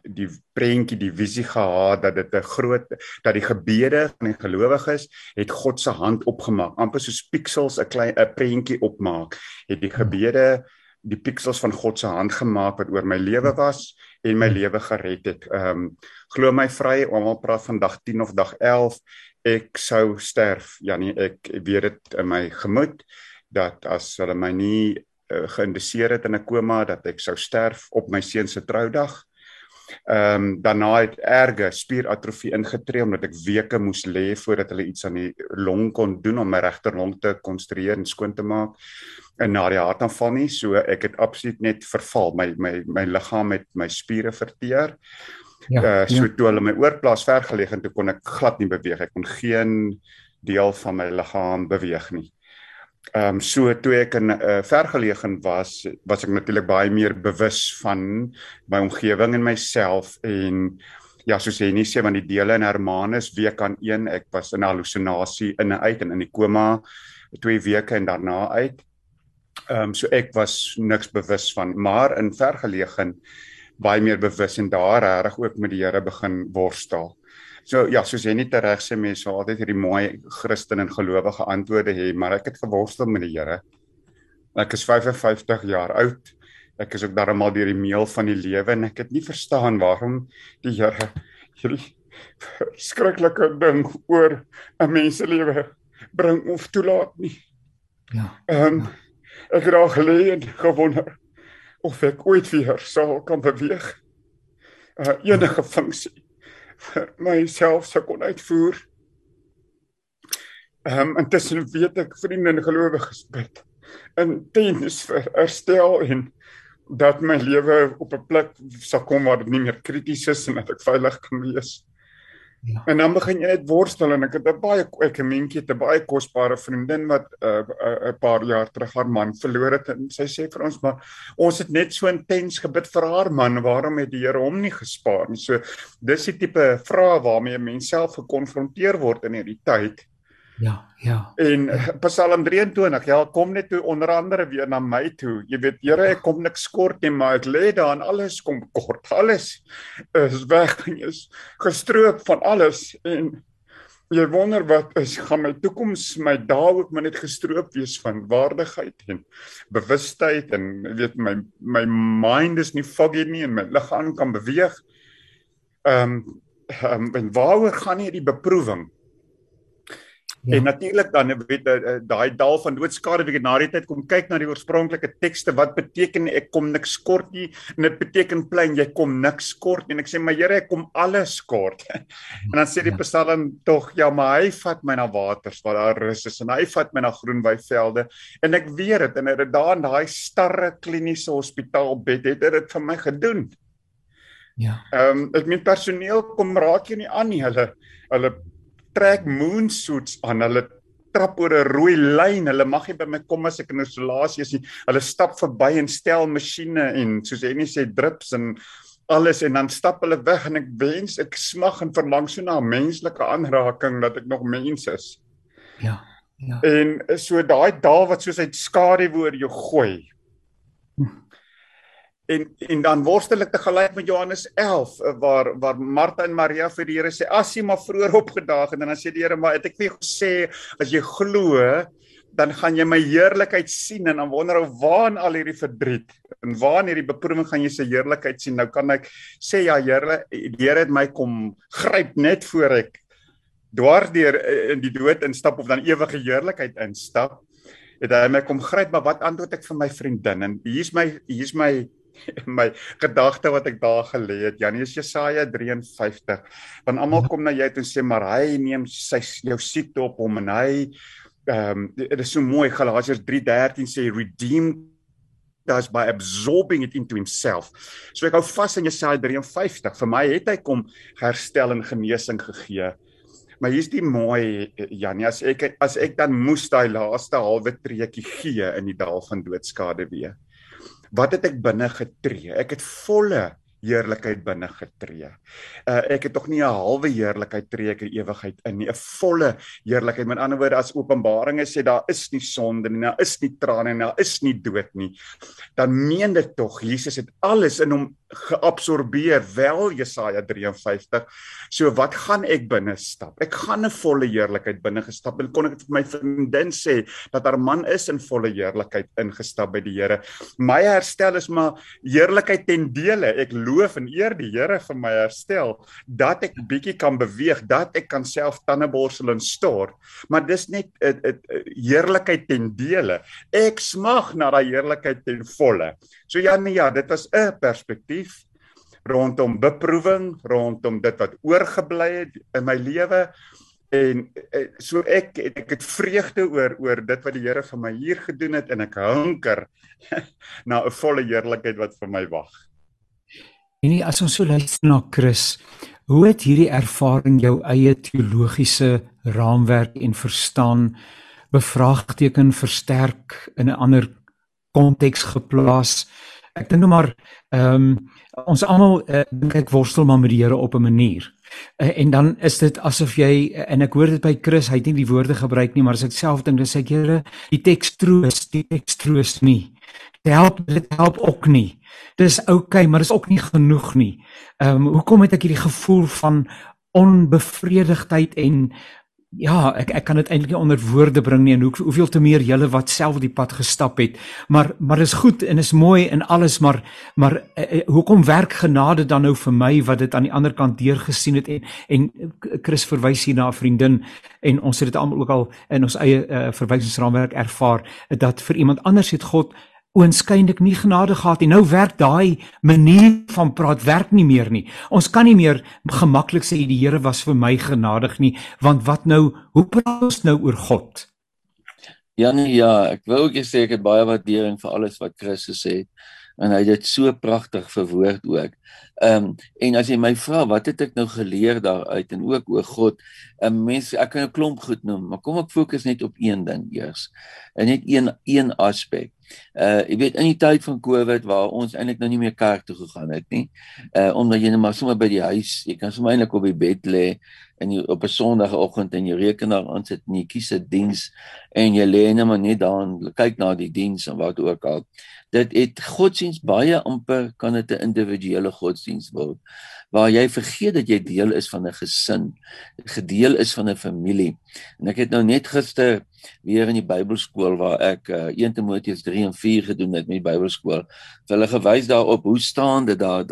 die prentjie, die visie gehad dat dit 'n groot dat die gebede van die gelowiges het God se hand opgemaak, amper soos pixels 'n klein 'n prentjie opmaak. Het die gebede die pixels van God se hand gemaak wat oor my lewe was en my lewe gered het. Ehm um, glo my vry, almal praat van dag 10 of dag 11, ek sou sterf. Janie, ek weet dit in my gemoed dat as hulle my nie uh, geïndiseer het in 'n koma dat ek sou sterf op my seun se troudag. Ehm um, daarna het erge spieratrofie ingetree omdat ek weke moes lê voordat hulle iets aan die long kon doen om my regter long te konstrueer en skoon te maak en na die hartaanval nie so ek het absoluut net verval my my my liggaam met my spiere verteer. Ja. Uh, so ja. toe hulle my oorplaas vergeleeg en toe kon ek glad nie beweeg. Ek kon geen deel van my liggaam beweeg nie. Ehm um, so toe ek in 'n uh, vergeleeging was, was ek natuurlik baie meer bewus van my omgewing en myself en ja, soos jy nie sê van die dele in Hermanus week aan 1, ek was in halusinasie in en uit en in die koma 2 weke en daarna uit. Ehm um, so ek was niks bewus van, maar in vergeleeging baie meer bewus en daar reg ook met die Here begin worstel. So ja, soos jy nie tereg sê mense sal altyd hierdie mooi Christen en gelowige antwoorde hê, maar ek het geworstel met die Here. Ek is 55 jaar oud ek is ook darmal deur die meel van die lewe en ek het nie verstaan waarom die Here hierdie skrikkelike ding oor 'n menselewe bring of toelaat nie. Ja. Ehm um, ek het al gelê en gewonder of ek ooit weer sou kan beweeg. Uh, enige funksie vir myself sou kon uitvoer. Ehm um, intussen weet ek vriende en gelowiges bid in tennis vir herstel en dat my lewe op 'n plek sal kom waar dit nie meer krities is en dat ek veilig kan wees. Ja. En dan begin jy net worstel en ek het 'n baie ek 'n mentjie te baie kosbare vriendin wat 'n uh, 'n uh, paar jaar terug haar man verloor het en sy sê vir ons maar ons het net so intens gebid vir haar man, waarom het die Here hom nie gespaar nie? So dis die tipe vrae waarmee 'n mens self gekonfronteer word in hierdie tyd. Ja, ja. En Psalm 23, ja, kom net toe onder andere weer na my toe. Jy weet, Here, ek kom niks kort nie, maar ek lê daar en alles kom kort. Alles is weg en is gestroop van alles en jy wonder wat is gaan my toekoms my dae ook maar net gestroop wees van waardigheid en bewustheid en weet my my mind is nie foggy nie en my liggaam kan beweeg. Ehm um, um, en waaroor gaan hierdie beproewing? Ja. En natuurlik dan weet uh, daai dal van doodskade wie na die tyd kom kyk na die oorspronklike tekste wat beteken ek kom niks kort nie en dit beteken plein jy kom niks kort en ek sê maar Here ek kom alles kort. en dan sê die ja. Psalm tog ja maar hy vat my na waters waar daar rus is en hy vat my na groen weivelde en ek weet dit en het daar in daai starre kliniese hospitaalbed het dit vir my gedoen. Ja. Ehm um, ek min personeel kom raak jy nie aan nie hulle hulle trek moon suits aan. Hulle trap oor 'n rooi lyn. Hulle mag nie by my kom as ek in isolasie is nie. Hulle stap verby en stel masjiene en soos jy net sê drips en alles en dan stap hulle weg en ek wens ek smag en verlang so na 'n menslike aanraking dat ek nog mens is. Ja. Ja. En so daai daal wat soos hy skadu oor jou gooi. Hm en en dan worstel ek te gelyk met Johannes 11 eh, waar waar Martha en Maria vir die Here sê as jy maar vroeër opgedaag en dan sê die Here maar het ek jou gesê as jy glo dan gaan jy my heerlikheid sien en dan wonder ou waar in al hierdie verdriet? En waar in hierdie beproewing gaan jy se heerlikheid sien? Nou kan ek sê ja Here die Here het my kom gryp net voor ek dwars deur eh, in die dood instap of dan ewige heerlikheid instap. Het hy my kom gryp maar wat antwoord ek vir my vriendin? En hier's my hier's my my gedagte wat ek daar gelê het. Janie is Jesaja 53. Want almal kom na jou en sê maar hy neem sy jou siekte op hom en hy ehm um, dit is so mooi Galasiërs 3:13 sê redeem does by absorbing it into himself. So ek hou vas in Jesaja 53. Vir my het hy kom herstel en genesing gegee. Maar hier's die mooi Janie, as ek as ek dan moes daai laaste halwe treukie gee in die dal van doodskade weer wat het ek binne getree? Ek het volle heerlikheid binne getree. Uh ek het tog nie 'n halwe heerlikheid tree ek in ewigheid in nie, 'n volle heerlikheid. Met ander woorde as Openbaringe sê daar is nie sonde nie, daar is nie trane nie, daar is nie dood nie. Dan meen dit tog Jesus het alles in hom geabsorbeer wel Jesaja 53. So wat gaan ek binne stap? Ek gaan 'n volle heerlikheid binne gestap. En kon ek vir my vriendin sê dat haar man is in volle heerlikheid ingestap by die Here. My herstel is maar heerlikheid ten dele. Ek loof en eer die Here vir my herstel dat ek bietjie kan beweeg, dat ek kan self tandeborsel en stort. Maar dis net 'n heerlikheid ten dele. Ek smag na daai heerlikheid ten volle. So ja nee ja, dit was 'n perspektief rondom beproewing, rondom dit wat oorgebly het in my lewe en eh, so ek ek het vreugde oor oor dit wat die Here vir my hier gedoen het en ek hunker na 'n volle heerlikheid wat vir my wag. En nie as ons so luister na Chris, hoe het hierdie ervaring jou eie teologiese raamwerk en verstaan bevraagteken versterk in 'n ander konteks geplaas. Ek dink nou maar ehm um, ons almal uh, dink ek worstel maar met die Here op 'n manier. Uh, en dan is dit asof jy uh, en ek hoor dit by Chris, hy het nie die woorde gebruik nie, maar as ek self dink, dan sê ek Here, die teks troos, die teks troos nie. Dit help, dit help ook nie. Dis oukei, okay, maar dis ook nie genoeg nie. Ehm um, hoekom het ek hierdie gevoel van onbevredigdheid en ja, ek ek kan dit eintlik nie onder woorde bring nie en hoe hoeveel te meer julle wat self die pad gestap het. Maar maar is goed en is mooi en alles, maar maar eh, hoekom werk genade dan nou vir my wat dit aan die ander kant deur gesien het en en Chris verwys hier na 'n vriendin en ons het dit almal ook al in ons eie uh, verwysingsraamwerk ervaar dat vir iemand anders het God oënskynlik nie genade gehad nie. Nou werk daai manier van praat werk nie meer nie. Ons kan nie meer gemaklik sê die Here was vir my genadig nie, want wat nou? Hoe praat ons nou oor God? Ja nee ja, ek wou ook sê ek het baie waardering vir alles wat Christus sê en hy het dit so pragtig verwoord ook. Ehm um, en as jy my vra wat het ek nou geleer daaruit en ook oor God, 'n um, mens ek kan 'n klomp goed noem, maar kom ek fokus net op een ding eers. En net een een aspek. Uh jy weet in die tyd van Covid waar ons eintlik nou nie meer kerk toe gegaan het nie. Uh omdat jy net maar sommer by die huis, jy kan sommer eintlik op die bed lê en jy op 'n Sondagoggend en jy rekenaar aan sit en jy kies 'n diens en jy lê net maar net daar en kyk na die diens en wat ook al dit het godsdiens baie amper kan dit 'n individuele godsdiens word waar jy vergeet dat jy deel is van 'n gesin, gedeel is van 'n familie. En ek het nou net gister weer in die Bybelskool waar ek uh, 1 Timoteus 3 en 4 gedoen het met die Bybelskool, vir hulle gewys daarop hoe staan dit daar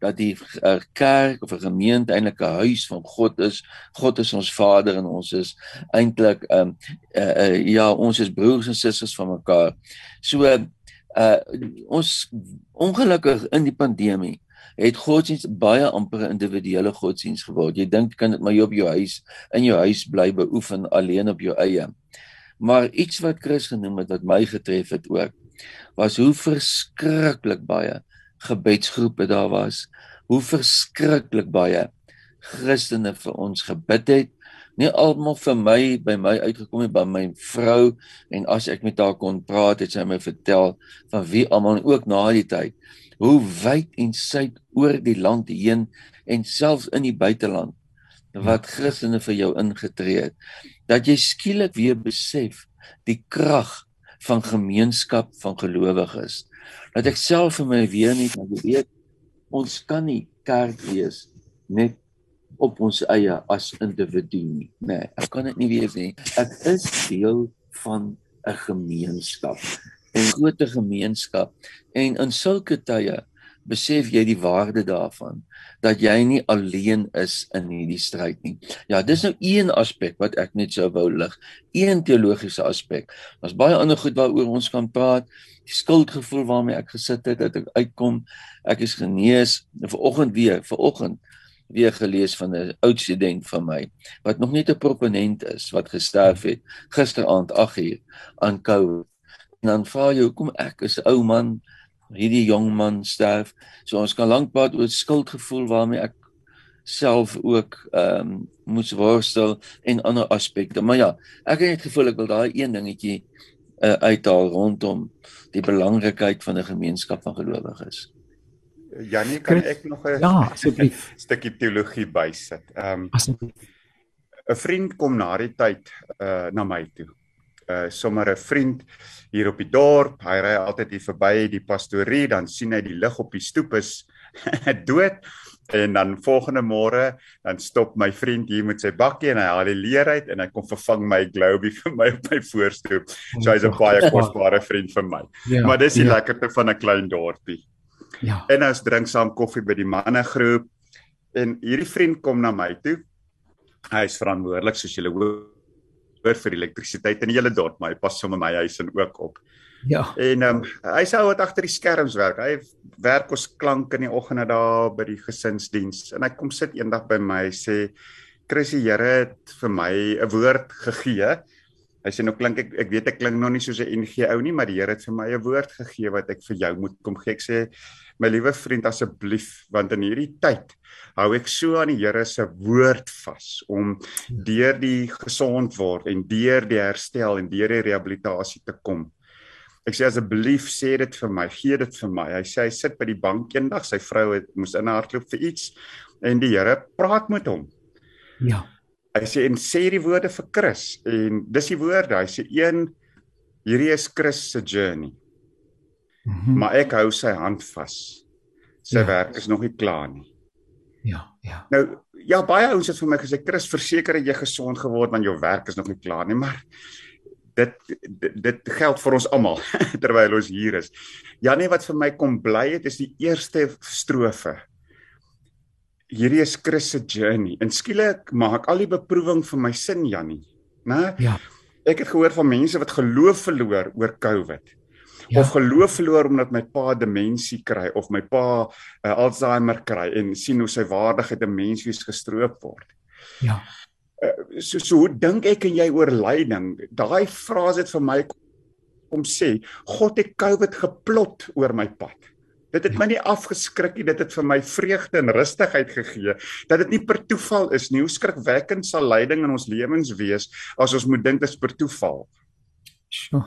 dat die uh, kerk of 'n gemeente eintlik 'n huis van God is. God is ons Vader en ons is eintlik um, uh, uh, ja, ons is broers en susters van mekaar. So uh, uh ons ongelukkig in die pandemie het godsdienst baie amper individuele godsdienst geword. Jy dink kan dit maar jy op jou huis in jou huis bly beoefen alleen op jou eie. Maar iets wat Chris genoem het wat my getref het ook was hoe verskriklik baie gebedsgroepe daar was. Hoe verskriklik baie Christene vir ons gebid het nie almal vir my by my uitgekom het by my vrou en as ek met haar kon praat het sy my vertel van wie almal ook na die tyd hoe wyd en suid oor die land heen en selfs in die buiteland wat Christene vir jou ingetree het dat jy skielik weer besef die krag van gemeenskap van gelowiges. Dat ek self vir my weer net weet ons kan nie kerk wees net op ons eie as individu nie. Nee, ek kan dit nie wees nie. Ek is deel van 'n gemeenskap, 'n groot gemeenskap. En in sulke tye besef jy die waarde daarvan dat jy nie alleen is in hierdie stryd nie. Ja, dis nou een aspek wat ek net sou wou lig. Een teologiese aspek. Daar's baie ander goed waaroor ons kan praat. Die skuldgevoel waarmee ek gesit het dat ek uitkom, ek is genees. Vanoggend weer, vanoggend weer gelees van 'n oud student van my wat nog net 'n proponent is wat gesterf het gisteraand 8uur aan COVID. En dan vra jy hoekom ek is 'n ou man hierdie jong man sterf. So ons kan lank praat oor skuldgevoel waarmee ek self ook ehm um, moes worstel en ander aspekte. Maar ja, ek het net gevoel ek wil daai een dingetjie uh, uithaal rondom die belangrikheid van 'n gemeenskap van gelowiges. Janie, kan ek nog 'n Ja, asseblief. stukkie teologie bysit. Ehm um, asseblief. 'n Vriend kom na die tyd uh na my toe. Uh sommer 'n vriend hier op die dorp. Hy ry altyd hier verby die pastorie, dan sien hy die lig op die stoep is dood. En dan volgende môre dan stop my vriend hier met sy bakkie en hy haal die leer uit en hy kom vervang my globie vir my op my voorstoep. So hy's 'n baie kosbare vriend vir my. Ja, maar dis die ja. lekkerte van 'n klein dorpie. Ja. En ons drink saam koffie by die mannegroep en hierdie vriend kom na my toe. Hy is verantwoordelik soos julle hoor vir elektrisiteit in die hele dorp, maar hy pas sommer my huis en ook op. Ja. En ehm um, hy sê wat agter die skerms werk. Hy werk ons klank in die oggende daar by die gesinsdiens en hy kom sit eendag by my sê Chris die Here het vir my 'n woord gegee. Hy sê nou klink ek ek weet ek klink nog nie soos 'n NG ou nie, maar die Here het vir my 'n woord gegee wat ek vir jou moet kom gee. Ek sê my liewe vriend asseblief want in hierdie tyd hou ek so aan die Here se woord vas om deur die gesond word en deur die herstel en deur die rehabilitasie te kom. Ek sê asseblief sê dit vir my, gee dit vir my. Hy sê hy sit by die bank eendag, sy vrou het moes inhardloop vir iets en die Here praat met hom. Ja. Hy sê en sê die woorde vir Chris en dis die woorde. Hy sê een hierdie is Chris se journey. -hmm. Maar ek hou sy hand vas. Sy ja. werk is nog nie klaar nie. Ja, ja. Nou ja, baie ouens het vir my gesê, "Chris, verseker jy gesond geword want jou werk is nog nie klaar nie." Maar dit dit, dit geld vir ons almal terwyl ons hier is. Janie wat vir my kom bly het is die eerste strofe. Hierdie is Chris se journey. En skielik maak al die beproewing vir my sin Janie, né? Ja. Ek het gehoor van mense wat geloof verloor oor COVID. Ja. Of geloof verloor omdat my pa demensie kry of my pa uh, Alzheimer kry en sien hoe sy waardigheid 'n menswees gestroop word. Ja. Uh, so so hoe dink ek en jy oor lyding? Daai frase het vir my kom sê, God het COVID geplot oor my pad. Dit het my nie afgeskrik nie, dit het vir my vreugde en rustigheid gegee dat dit nie per toeval is nie. Hoe skrikwekkend sal lyding in ons lewens wees as ons moet dink dit is per toeval. Sjoe.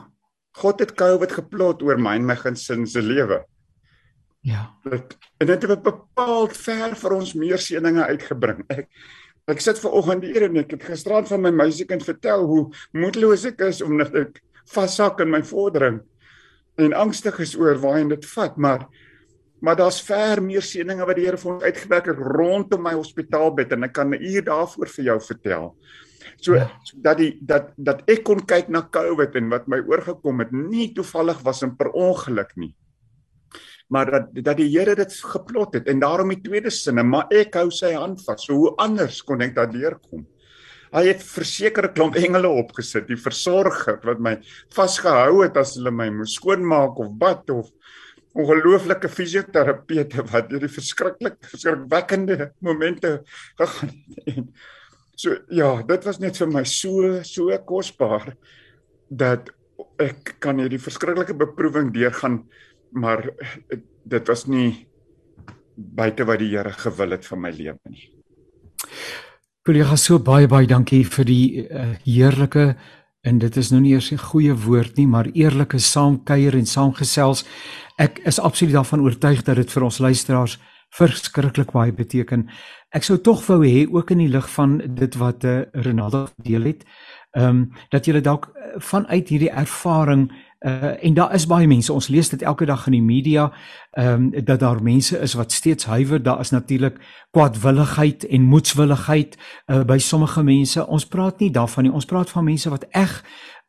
God het COVID geplot oor my en my gesin se lewe. Ja. Dit en dit het bepaal ver vir ons meer seëninge uitgebring. Ek ek sit ver oggend hier en ek het gisterand van my meisiekind vertel hoe moedeloos ek is omdat ek vashak in my vordering en angstig is oor waarheen dit vat, maar maar daar's ver meer seëninge wat die Here vir ons uitgewerk het rondom my hospitaalbed en ek kan 'n uur daarvoor vir jou vertel. So ja. dat die dat dat ek kon kyk na COVID en wat my oorgekom het nie toevallig was en per ongeluk nie. Maar dat dat die Here dit geplot het en daarom die tweede sinne, maar ek hou sy hand vas. So hoe anders kon ek daardeur kom? Hy het versekerde klomp engele opgesit, die versorger wat my vasgehou het as hulle my moes skoonmaak of bad of ongelooflike fisioterapeute wat deur die verskriklik verskrikwekkende momente gegaan het. So ja, dit was net vir my so so kosbaar dat ek kan hierdie verskriklike beproewing deurgaan, maar dit was nie buite wat die Here gewil het vir my lewe nie. Kollega, so baie baie dankie vir die uh, heerlike en dit is nou nie eers 'n goeie woord nie, maar eerlike saamkuier en saamgesels. Ek is absoluut daarvan oortuig dat dit vir ons luisteraars verskriklik baie beteken. Ek sou tog wou hê ook in die lig van dit wat eh uh, Ronaldo deel het, ehm um, dat jy dalk uh, vanuit hierdie ervaring uh en daar is baie mense ons lees dit elke dag in die media ehm um, dat daar mense is wat steeds huiwer. Daar is natuurlik kwaadwilligheid en moedswilligheid uh, by sommige mense. Ons praat nie daarvan nie. Ons praat van mense wat eg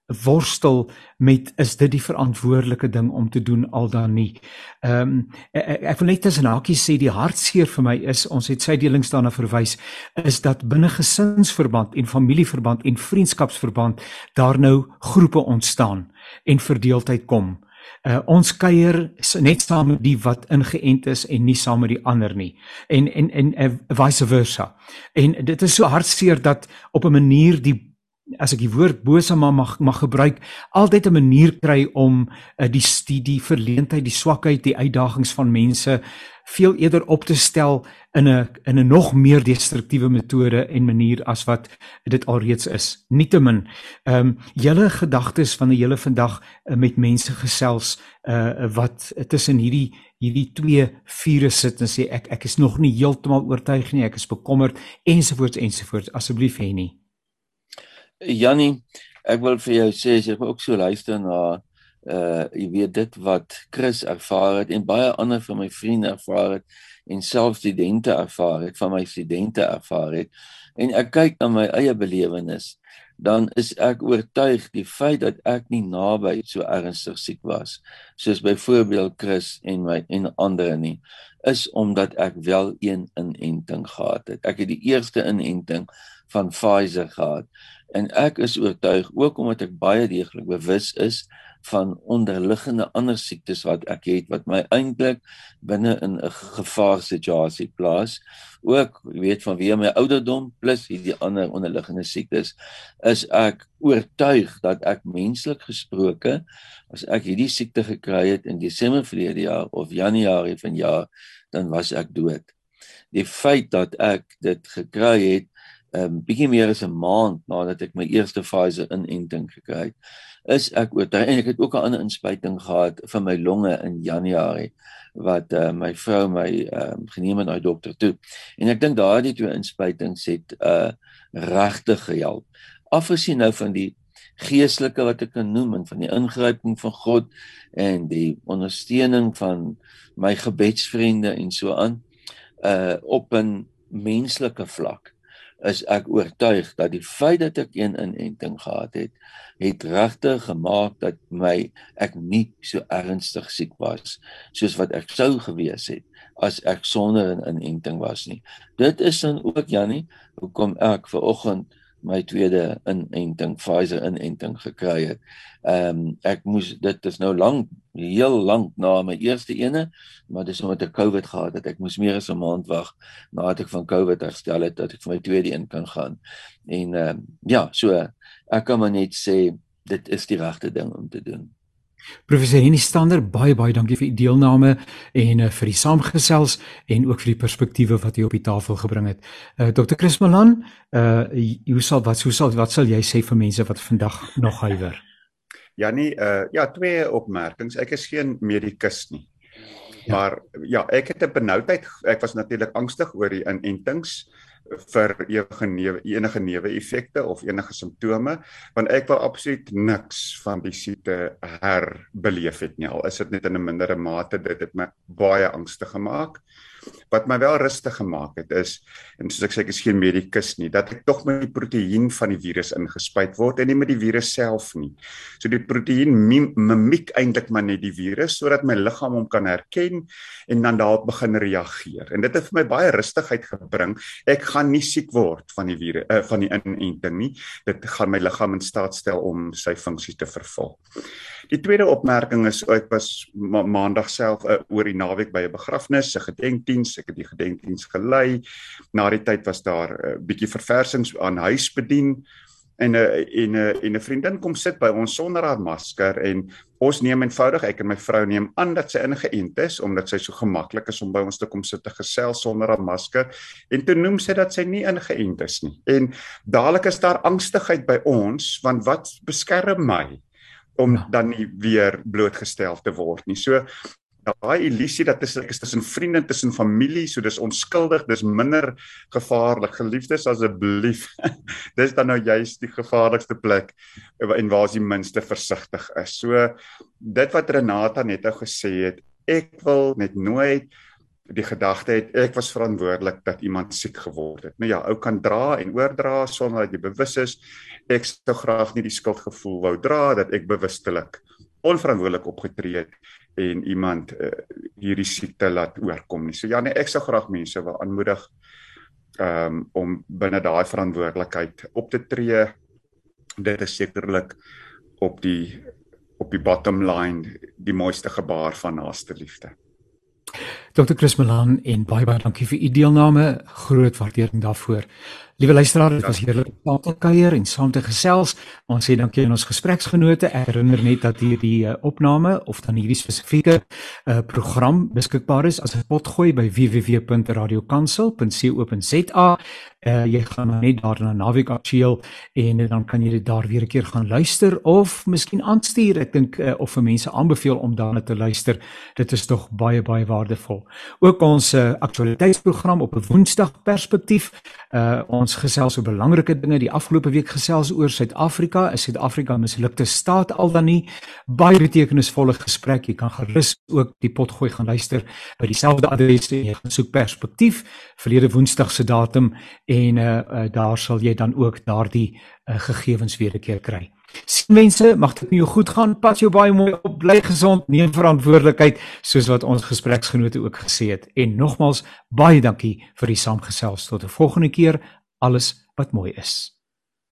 worstel met is dit die verantwoordelike ding om te doen al dan nie. Ehm um, ek, ek wil net tussen hakies sê die hartseer vir my is ons het sy delings daarna verwys is dat binne gesinsverband en familieverband en vriendskapsverband daar nou groepe ontstaan en verdeeldheid kom. Uh, ons kuier net saam met die wat ingeënt is en nie saam met die ander nie en en en uh, vice versa. En dit is so hartseer dat op 'n manier die as ek die woord bose maar mag mag gebruik altyd 'n manier kry om uh, die die die verleentheid, die swakheid, die uitdagings van mense veel eerder op te stel in 'n in 'n nog meer destruktiewe metode en manier as wat dit alreeds is. Nietemin, ehm um, julle gedagtes van die hele vandag uh, met mense gesels uh wat tussen hierdie hierdie twee vure sit en sê ek ek is nog nie heeltemal oortuig nie, ek is bekommerd ensovoorts ensovoorts asseblief nie. Jannie, ek wil vir jou sê as jy ook so luister na uh jy weet dit wat Chris ervaar het en baie ander van my vriende ervaar het en selfs studente ervaar het van my studente ervaar het en ek kyk na my eie belewenis dan is ek oortuig die feit dat ek nie naby so ernstig siek was soos byvoorbeeld Chris en my en ander nie is omdat ek wel een inenting gehad het. Ek het die eerste inenting van Pfizer gehad en ek is oortuig ook omdat ek baie deeglik bewus is van onderliggende ander siektes wat ek het wat my eintlik binne in 'n gevaarsituasie plaas. Ook weet van wie my ouderdom plus hierdie ander onderliggende siektes is ek oortuig dat ek menslik gesproke as ek hierdie siekte gekry het in Desember verlede jaar of Januarie vanjaar dan was ek dood. Die feit dat ek dit gekry het 'n um, bietjie meer as 'n maand nadat ek my eerste Pfizer inenting gekry het, is ek oor en ek het ook 'n ander inspuiting gehad vir my longe in Januarie wat uh, my vrou my um, geneem het na die dokter toe. En ek dink daardie twee inspuitings het uh regtig gehelp. Afgesien nou van die geestelike wat ek kan noem en van die ingryping van God en die ondersteuning van my gebedsvriende en so aan uh op 'n menslike vlak is ek oortuig dat die feit dat ek een inenting gehad het, het regtig gemaak dat my ek nie so ernstig siek was soos wat ek sou gewees het as ek sonder 'n inenting was nie. Dit is dan ook Jannie, hoekom ek ver oggend my tweede inenting Pfizer inenting gekry het. Ehm um, ek moes dit is nou lank heel lank na my eerste ene, maar dis omdat ek COVID gehad het. Ek moes meer as 'n maand wag nadat ek van COVID herstel het dat ek vir my tweede een kan gaan. En ehm um, ja, so ek kan maar net sê dit is die regte ding om te doen. Professor Henny Stander, baie baie dankie vir u deelname en uh, vir die saamgesels en ook vir die perspektiewe wat u op die tafel gebring het. Uh, eh, Dr. Chris Malan, uh hoe sal wat hoe sal wat sal jy sê vir mense wat vandag nog huiwer? Jannie, uh ja, twee opmerkings. Ek is geen medikus nie. Ja. Maar ja, ek het 'n benoudheid. Ek was natuurlik angstig oor die inentings vir enige newe enige neeweffekte of enige simptome want ek wil absoluut niks van die siekte herbeleef het nie. Al is dit net in 'n mindere mate dit het my baie angstig gemaak wat my wel rustig gemaak het is en soos ek sê ek is geen medikus nie dat ek tog met die proteïen van die virus ingespuit word en nie met die virus self nie. So die proteïen mimiek eintlik maar net die virus sodat my liggaam hom kan herken en dan daarop begin reageer. En dit het vir my baie rustigheid gebring. Ek gaan nie siek word van die virus uh, van die inenting nie. Dit gaan my liggaam in staat stel om sy funksie te vervul. Die tweede opmerking is ek was ma maandag self uh, oor die naweek by 'n begrafnis, 'n gedenkdiens, ek het die gedenkdiens gelei. Na die tyd was daar 'n uh, bietjie verversings aan huis bedien en 'n uh, en 'n uh, en 'n vriendin kom sit by ons sonder haar masker en ons neem eenvoudig ek en my vrou neem aan dat sy ingeënt is omdat sy so gemaklik is om by ons te kom sit te gesels sonder haar masker en toe noem sy dat sy nie ingeënt is nie. En dadelik is daar angstigheid by ons want wat beskerm my? Om ja. dan nie weer blootgestel te word nie. So daai illusie dat dit is tussen vriende, tussen familie, so dis onskuldig, dis minder gevaarlik. Geliefdes asseblief. dis dan nou juist die gevaarlikste plek en waar as die minste versigtig is. So dit wat Renata net nou gesê het, ek wil net nooit die gedagte het ek was verantwoordelik dat iemand siek geword het. Nou ja, ou kan dra en oordra sonder dat jy bewus is. Ek sou graag nie die skuldgevoel wou dra dat ek bewustelik onverantwoordelik opgetree het en iemand uh, hierdie siekte laat oorkom nie. So ja, nee, ek sou graag mense wil aanmoedig um, om binne daai verantwoordelikheid op te tree. Dit is sekerlik op die op die bottom line die mooiste gebaar van naaste liefde. Dr. Chris Malan en baie baie dankie vir u deelname. Groot waardering daarvoor. Liewe luisteraars, dit was heerlik om te kuier en saam te gesels. Ons sê dankie aan ons gespreksgenote. Ek herinner net dat hierdie uh, opname of dan hierdie spesifieke uh, program beskikbaar is as 'n potgooi by www.radiokansel.co.za. Uh, jy gaan net daar na Navigasie Aktueel en dan kan jy dit daar weer 'n keer gaan luister of miskien aanstuur. Ek dink uh, of vir mense aanbeveel om daarna te luister. Dit is tog baie baie waardevol. Ook ons uh, aktualiteitsprogram op 'n Woensdag perspektief. Uh, ons gesels oor belangrike dinge die afgelope week gesels oor Suid-Afrika, is Suid-Afrika 'n mislukte staat al dan nie? Baie betekenisvolle gesprek. Jy kan gerus ook die potgooi gaan luister by dieselfde adres en jy gaan soek perspektief verlede Woensdag se datum en uh, uh daar sal jy dan ook daardie uh, gegevens weer 'n keer kry. Sien mense, mag dit met jou goed gaan. Pas jou baie mooi op, bly gesond, neem verantwoordelikheid soos wat ons gespreksgenote ook gesê het. En nogmals baie dankie vir die saamgesels tot 'n volgende keer alles wat mooi is.